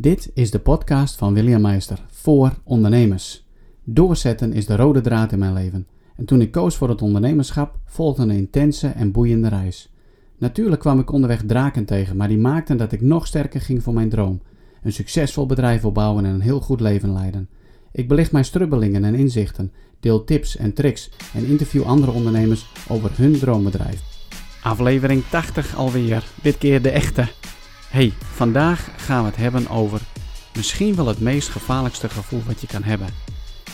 Dit is de podcast van William Meister voor ondernemers. Doorzetten is de rode draad in mijn leven. En toen ik koos voor het ondernemerschap, volgde een intense en boeiende reis. Natuurlijk kwam ik onderweg draken tegen, maar die maakten dat ik nog sterker ging voor mijn droom. Een succesvol bedrijf opbouwen en een heel goed leven leiden. Ik belicht mijn strubbelingen en inzichten, deel tips en tricks en interview andere ondernemers over hun droombedrijf. Aflevering 80 alweer, dit keer de echte. Hey, vandaag gaan we het hebben over misschien wel het meest gevaarlijkste gevoel wat je kan hebben.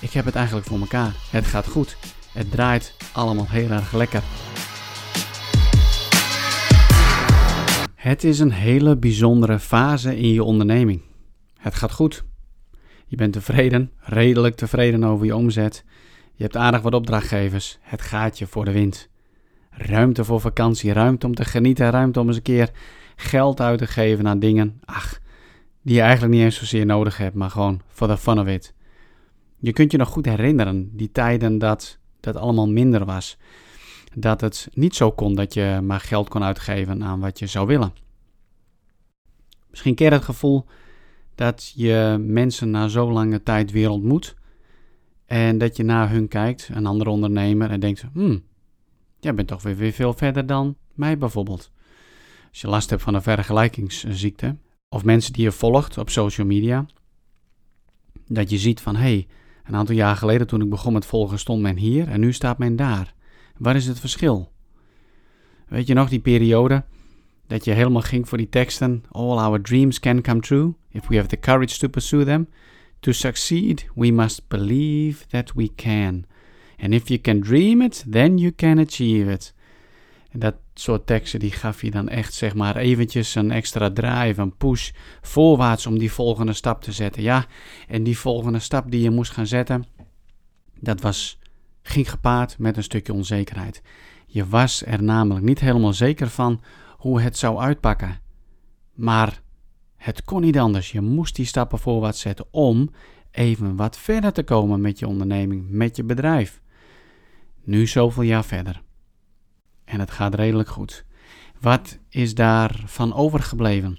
Ik heb het eigenlijk voor elkaar. Het gaat goed. Het draait allemaal heel erg lekker. Het is een hele bijzondere fase in je onderneming. Het gaat goed. Je bent tevreden, redelijk tevreden over je omzet. Je hebt aardig wat opdrachtgevers. Het gaat je voor de wind. Ruimte voor vakantie, ruimte om te genieten, ruimte om eens een keer geld uit te geven aan dingen, ach, die je eigenlijk niet eens zozeer nodig hebt, maar gewoon for the fun of it. Je kunt je nog goed herinneren, die tijden dat dat allemaal minder was. Dat het niet zo kon dat je maar geld kon uitgeven aan wat je zou willen. Misschien ken het gevoel dat je mensen na zo lange tijd weer ontmoet. En dat je naar hun kijkt, een andere ondernemer, en denkt: Hmm, jij bent toch weer veel verder dan mij bijvoorbeeld. Als je last hebt van een vergelijkingsziekte, of mensen die je volgt op social media, dat je ziet van hé, hey, een aantal jaar geleden toen ik begon met volgen stond men hier en nu staat men daar. Waar is het verschil? Weet je nog die periode dat je helemaal ging voor die teksten? All our dreams can come true if we have the courage to pursue them. To succeed, we must believe that we can. And if you can dream it, then you can achieve it. En dat soort teksten die gaf je dan echt zeg maar eventjes een extra drive, een push voorwaarts om die volgende stap te zetten. Ja, en die volgende stap die je moest gaan zetten, dat was, ging gepaard met een stukje onzekerheid. Je was er namelijk niet helemaal zeker van hoe het zou uitpakken. Maar het kon niet anders. Je moest die stappen voorwaarts zetten om even wat verder te komen met je onderneming, met je bedrijf. Nu zoveel jaar verder en het gaat redelijk goed. Wat is daarvan overgebleven?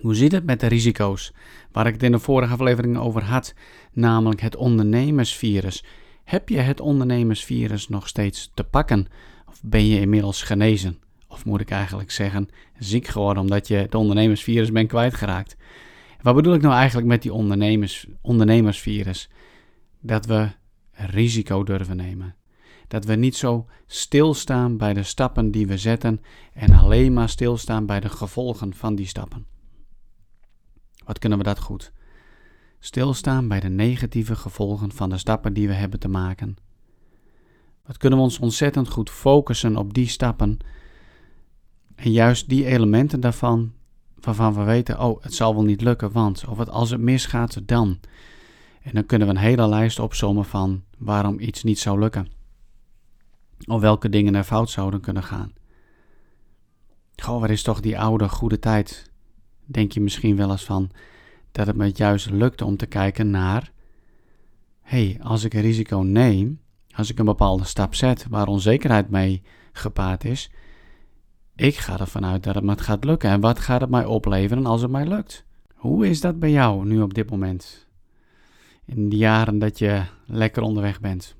Hoe zit het met de risico's? Waar ik het in de vorige aflevering over had, namelijk het ondernemersvirus. Heb je het ondernemersvirus nog steeds te pakken? Of ben je inmiddels genezen? Of moet ik eigenlijk zeggen, ziek geworden omdat je het ondernemersvirus bent kwijtgeraakt? Wat bedoel ik nou eigenlijk met die ondernemers, ondernemersvirus? Dat we risico durven nemen. Dat we niet zo stilstaan bij de stappen die we zetten en alleen maar stilstaan bij de gevolgen van die stappen. Wat kunnen we dat goed? Stilstaan bij de negatieve gevolgen van de stappen die we hebben te maken. Wat kunnen we ons ontzettend goed focussen op die stappen en juist die elementen daarvan waarvan we weten, oh, het zal wel niet lukken, want, of het, als het misgaat, dan. En dan kunnen we een hele lijst opzommen van waarom iets niet zou lukken of welke dingen er fout zouden kunnen gaan. Goh, waar is toch die oude goede tijd? Denk je misschien wel eens van dat het me juist lukte om te kijken naar: hey, als ik een risico neem, als ik een bepaalde stap zet waar onzekerheid mee gepaard is, ik ga ervan uit dat het me gaat lukken. En wat gaat het mij opleveren als het mij lukt? Hoe is dat bij jou nu op dit moment? In de jaren dat je lekker onderweg bent.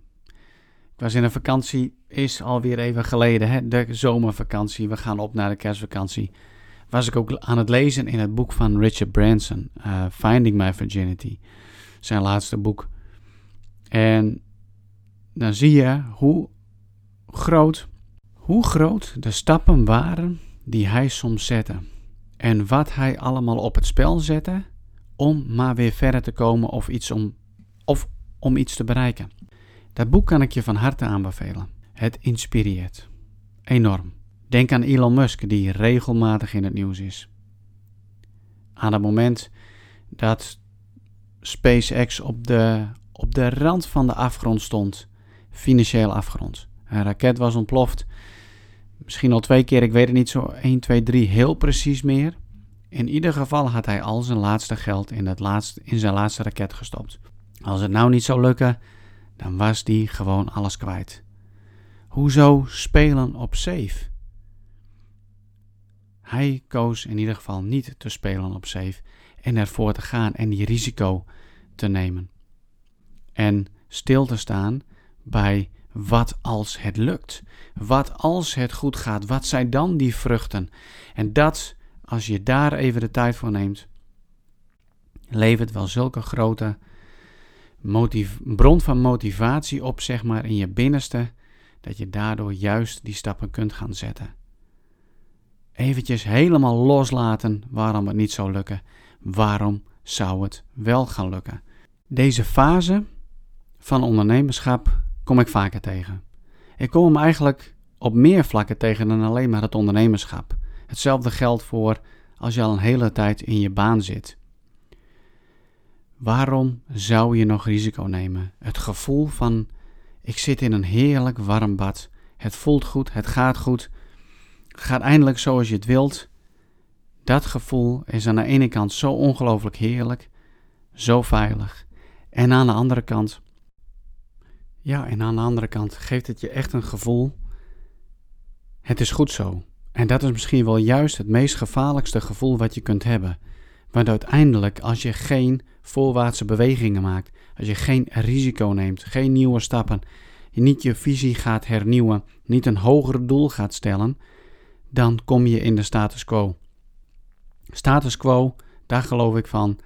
Was in een vakantie, is alweer even geleden, hè, de zomervakantie. We gaan op naar de kerstvakantie. Was ik ook aan het lezen in het boek van Richard Branson, uh, Finding My Virginity. Zijn laatste boek. En dan zie je hoe groot, hoe groot de stappen waren die hij soms zette. En wat hij allemaal op het spel zette om maar weer verder te komen of iets om, of om iets te bereiken. Dat boek kan ik je van harte aanbevelen. Het inspireert. Enorm. Denk aan Elon Musk, die regelmatig in het nieuws is. Aan het moment dat SpaceX op de, op de rand van de afgrond stond, financieel afgrond. Een raket was ontploft. Misschien al twee keer, ik weet het niet zo 1, 2, 3 heel precies meer. In ieder geval had hij al zijn laatste geld in, het laatste, in zijn laatste raket gestopt. Als het nou niet zou lukken, dan was die gewoon alles kwijt. Hoezo spelen op safe? Hij koos in ieder geval niet te spelen op safe en ervoor te gaan en die risico te nemen. En stil te staan bij wat als het lukt. Wat als het goed gaat? Wat zijn dan die vruchten? En dat, als je daar even de tijd voor neemt, levert wel zulke grote bron van motivatie op, zeg maar, in je binnenste, dat je daardoor juist die stappen kunt gaan zetten. Eventjes helemaal loslaten waarom het niet zou lukken. Waarom zou het wel gaan lukken? Deze fase van ondernemerschap kom ik vaker tegen. Ik kom hem eigenlijk op meer vlakken tegen dan alleen maar het ondernemerschap. Hetzelfde geldt voor als je al een hele tijd in je baan zit. Waarom zou je nog risico nemen? Het gevoel van ik zit in een heerlijk warm bad. Het voelt goed, het gaat goed. Het gaat eindelijk zoals je het wilt. Dat gevoel is aan de ene kant zo ongelooflijk heerlijk, zo veilig. En aan de andere kant, ja, en aan de andere kant geeft het je echt een gevoel. Het is goed zo. En dat is misschien wel juist het meest gevaarlijkste gevoel wat je kunt hebben. Want uiteindelijk, als je geen voorwaartse bewegingen maakt, als je geen risico neemt, geen nieuwe stappen, niet je visie gaat hernieuwen, niet een hoger doel gaat stellen, dan kom je in de status quo. Status quo, daar geloof ik van,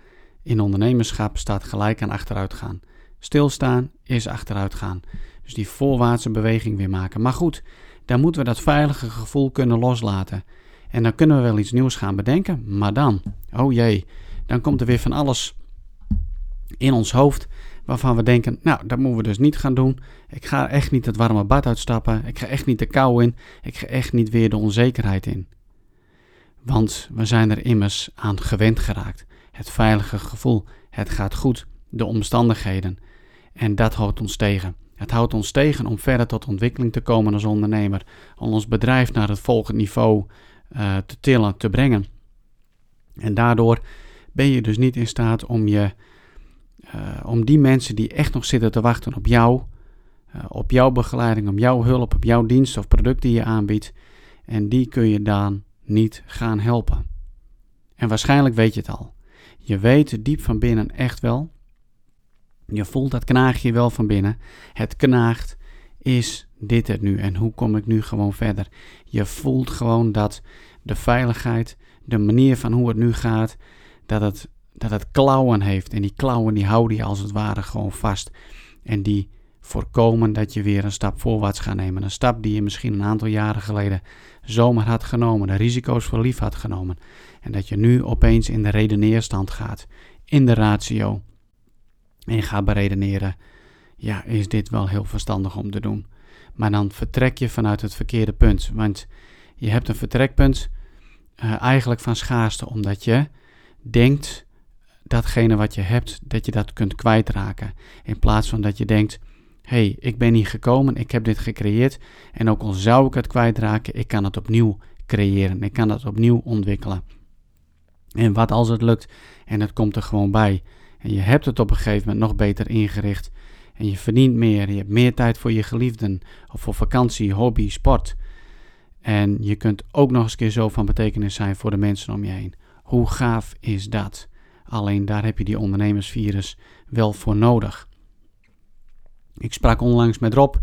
in ondernemerschap staat gelijk aan achteruit gaan. Stilstaan is achteruit gaan. Dus die voorwaartse beweging weer maken. Maar goed, dan moeten we dat veilige gevoel kunnen loslaten. En dan kunnen we wel iets nieuws gaan bedenken. Maar dan, oh jee, dan komt er weer van alles in ons hoofd waarvan we denken, nou, dat moeten we dus niet gaan doen. Ik ga echt niet het warme bad uitstappen. Ik ga echt niet de kou in. Ik ga echt niet weer de onzekerheid in. Want we zijn er immers aan gewend geraakt. Het veilige gevoel, het gaat goed, de omstandigheden. En dat houdt ons tegen. Het houdt ons tegen om verder tot ontwikkeling te komen als ondernemer. Om ons bedrijf naar het volgende niveau uh, te tillen, te brengen. En daardoor ben je dus niet in staat om, je, uh, om die mensen die echt nog zitten te wachten op jou, uh, op jouw begeleiding, op jouw hulp, op jouw dienst of product die je aanbiedt, en die kun je dan niet gaan helpen. En waarschijnlijk weet je het al. Je weet diep van binnen echt wel je voelt dat knaagje wel van binnen. Het knaagt. Is dit het nu? En hoe kom ik nu gewoon verder? Je voelt gewoon dat de veiligheid, de manier van hoe het nu gaat, dat het, dat het klauwen heeft. En die klauwen die houden je als het ware gewoon vast. En die voorkomen dat je weer een stap voorwaarts gaat nemen. Een stap die je misschien een aantal jaren geleden zomaar had genomen, de risico's voor lief had genomen. En dat je nu opeens in de redeneerstand gaat, in de ratio. En gaat beredeneren, ja, is dit wel heel verstandig om te doen? Maar dan vertrek je vanuit het verkeerde punt. Want je hebt een vertrekpunt uh, eigenlijk van schaarste, omdat je denkt datgene wat je hebt, dat je dat kunt kwijtraken. In plaats van dat je denkt, hey, ik ben hier gekomen, ik heb dit gecreëerd en ook al zou ik het kwijtraken, ik kan het opnieuw creëren, ik kan het opnieuw ontwikkelen. En wat als het lukt en het komt er gewoon bij, en je hebt het op een gegeven moment nog beter ingericht. En je verdient meer. Je hebt meer tijd voor je geliefden. Of voor vakantie, hobby, sport. En je kunt ook nog eens keer zo van betekenis zijn voor de mensen om je heen. Hoe gaaf is dat? Alleen daar heb je die ondernemersvirus wel voor nodig. Ik sprak onlangs met Rob.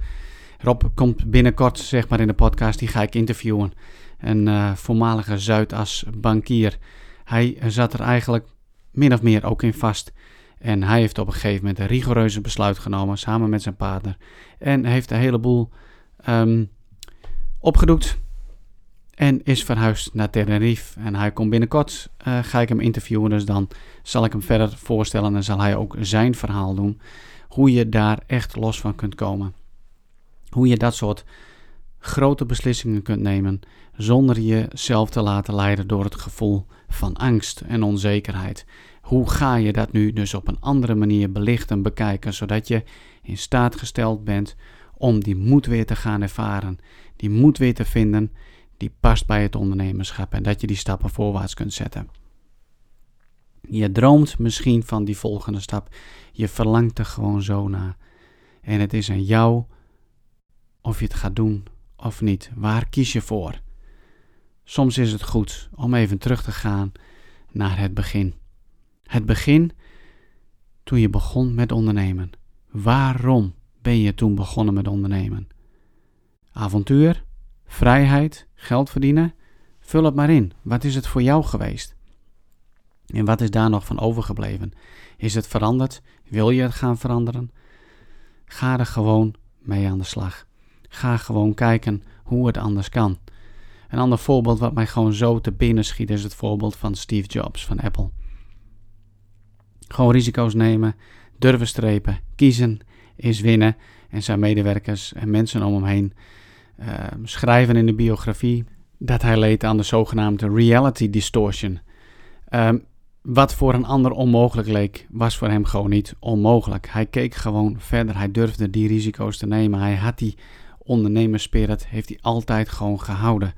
Rob komt binnenkort zeg maar in de podcast, die ga ik interviewen. Een uh, voormalige Zuidas bankier. Hij zat er eigenlijk min of meer ook in vast. En hij heeft op een gegeven moment een rigoureuze besluit genomen samen met zijn partner. En heeft een heleboel um, opgedoekt. En is verhuisd naar Tenerife. En hij komt binnenkort, uh, ga ik hem interviewen. Dus dan zal ik hem verder voorstellen en zal hij ook zijn verhaal doen. Hoe je daar echt los van kunt komen. Hoe je dat soort grote beslissingen kunt nemen zonder jezelf te laten leiden door het gevoel van angst en onzekerheid. Hoe ga je dat nu dus op een andere manier belichten, bekijken, zodat je in staat gesteld bent om die moed weer te gaan ervaren, die moed weer te vinden die past bij het ondernemerschap en dat je die stappen voorwaarts kunt zetten. Je droomt misschien van die volgende stap, je verlangt er gewoon zo naar. En het is aan jou of je het gaat doen of niet. Waar kies je voor? Soms is het goed om even terug te gaan naar het begin. Het begin toen je begon met ondernemen. Waarom ben je toen begonnen met ondernemen? Avontuur, vrijheid, geld verdienen? Vul het maar in. Wat is het voor jou geweest? En wat is daar nog van overgebleven? Is het veranderd? Wil je het gaan veranderen? Ga er gewoon mee aan de slag. Ga gewoon kijken hoe het anders kan. Een ander voorbeeld wat mij gewoon zo te binnen schiet is het voorbeeld van Steve Jobs van Apple. Gewoon risico's nemen, durven strepen, kiezen is winnen. En zijn medewerkers en mensen om hem heen uh, schrijven in de biografie dat hij leed aan de zogenaamde reality distortion. Um, wat voor een ander onmogelijk leek, was voor hem gewoon niet onmogelijk. Hij keek gewoon verder. Hij durfde die risico's te nemen. Hij had die ondernemerspirit, heeft hij altijd gewoon gehouden.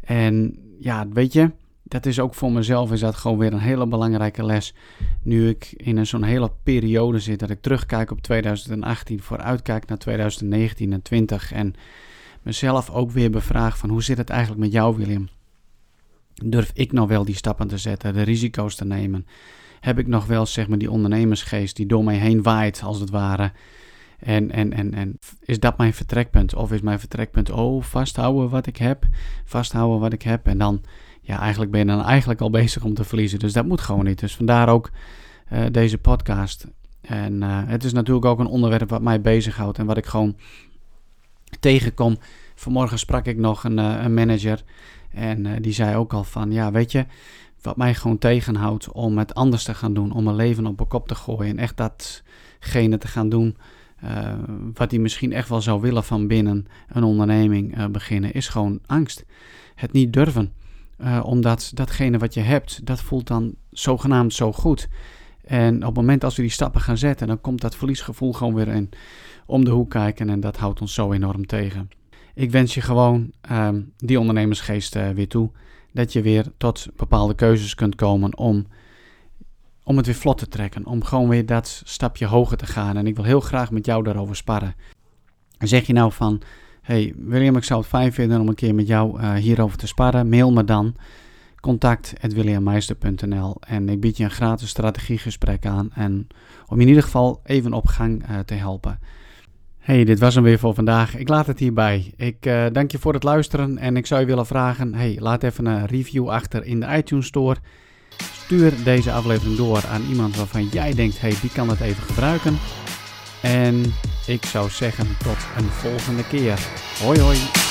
En ja, weet je, dat is ook voor mezelf is dat gewoon weer een hele belangrijke les. Nu ik in zo'n hele periode zit, dat ik terugkijk op 2018, vooruitkijk naar 2019 en 20 en mezelf ook weer bevraag van hoe zit het eigenlijk met jou, William? Durf ik nog wel die stappen te zetten, de risico's te nemen? Heb ik nog wel zeg maar die ondernemersgeest die door mij heen waait, als het ware? En, en, en, en is dat mijn vertrekpunt? Of is mijn vertrekpunt, oh, vasthouden wat ik heb, vasthouden wat ik heb. En dan, ja, eigenlijk ben je dan eigenlijk al bezig om te verliezen. Dus dat moet gewoon niet. Dus vandaar ook uh, deze podcast. En uh, het is natuurlijk ook een onderwerp wat mij bezighoudt en wat ik gewoon tegenkom. Vanmorgen sprak ik nog een, uh, een manager en die zei ook al van, ja, weet je, wat mij gewoon tegenhoudt om het anders te gaan doen, om mijn leven op een kop te gooien en echt datgene te gaan doen uh, wat hij misschien echt wel zou willen van binnen een onderneming uh, beginnen, is gewoon angst. Het niet durven. Uh, omdat datgene wat je hebt, dat voelt dan zogenaamd zo goed. En op het moment als we die stappen gaan zetten, dan komt dat verliesgevoel gewoon weer in om de hoek kijken en dat houdt ons zo enorm tegen. Ik wens je gewoon ehm, die ondernemersgeest weer toe. Dat je weer tot bepaalde keuzes kunt komen om om het weer vlot te trekken. Om gewoon weer dat stapje hoger te gaan. En ik wil heel graag met jou daarover sparren. Zeg je nou van, hey William, ik zou het fijn vinden om een keer met jou uh, hierover te sparren. Mail me dan contact.williammeister.nl en ik bied je een gratis strategiegesprek aan. En om je in ieder geval even op gang uh, te helpen. Hey, dit was hem weer voor vandaag. Ik laat het hierbij. Ik uh, dank je voor het luisteren en ik zou je willen vragen: hey, laat even een review achter in de iTunes Store. Stuur deze aflevering door aan iemand waarvan jij denkt, hey, die kan het even gebruiken. En ik zou zeggen tot een volgende keer. Hoi hoi.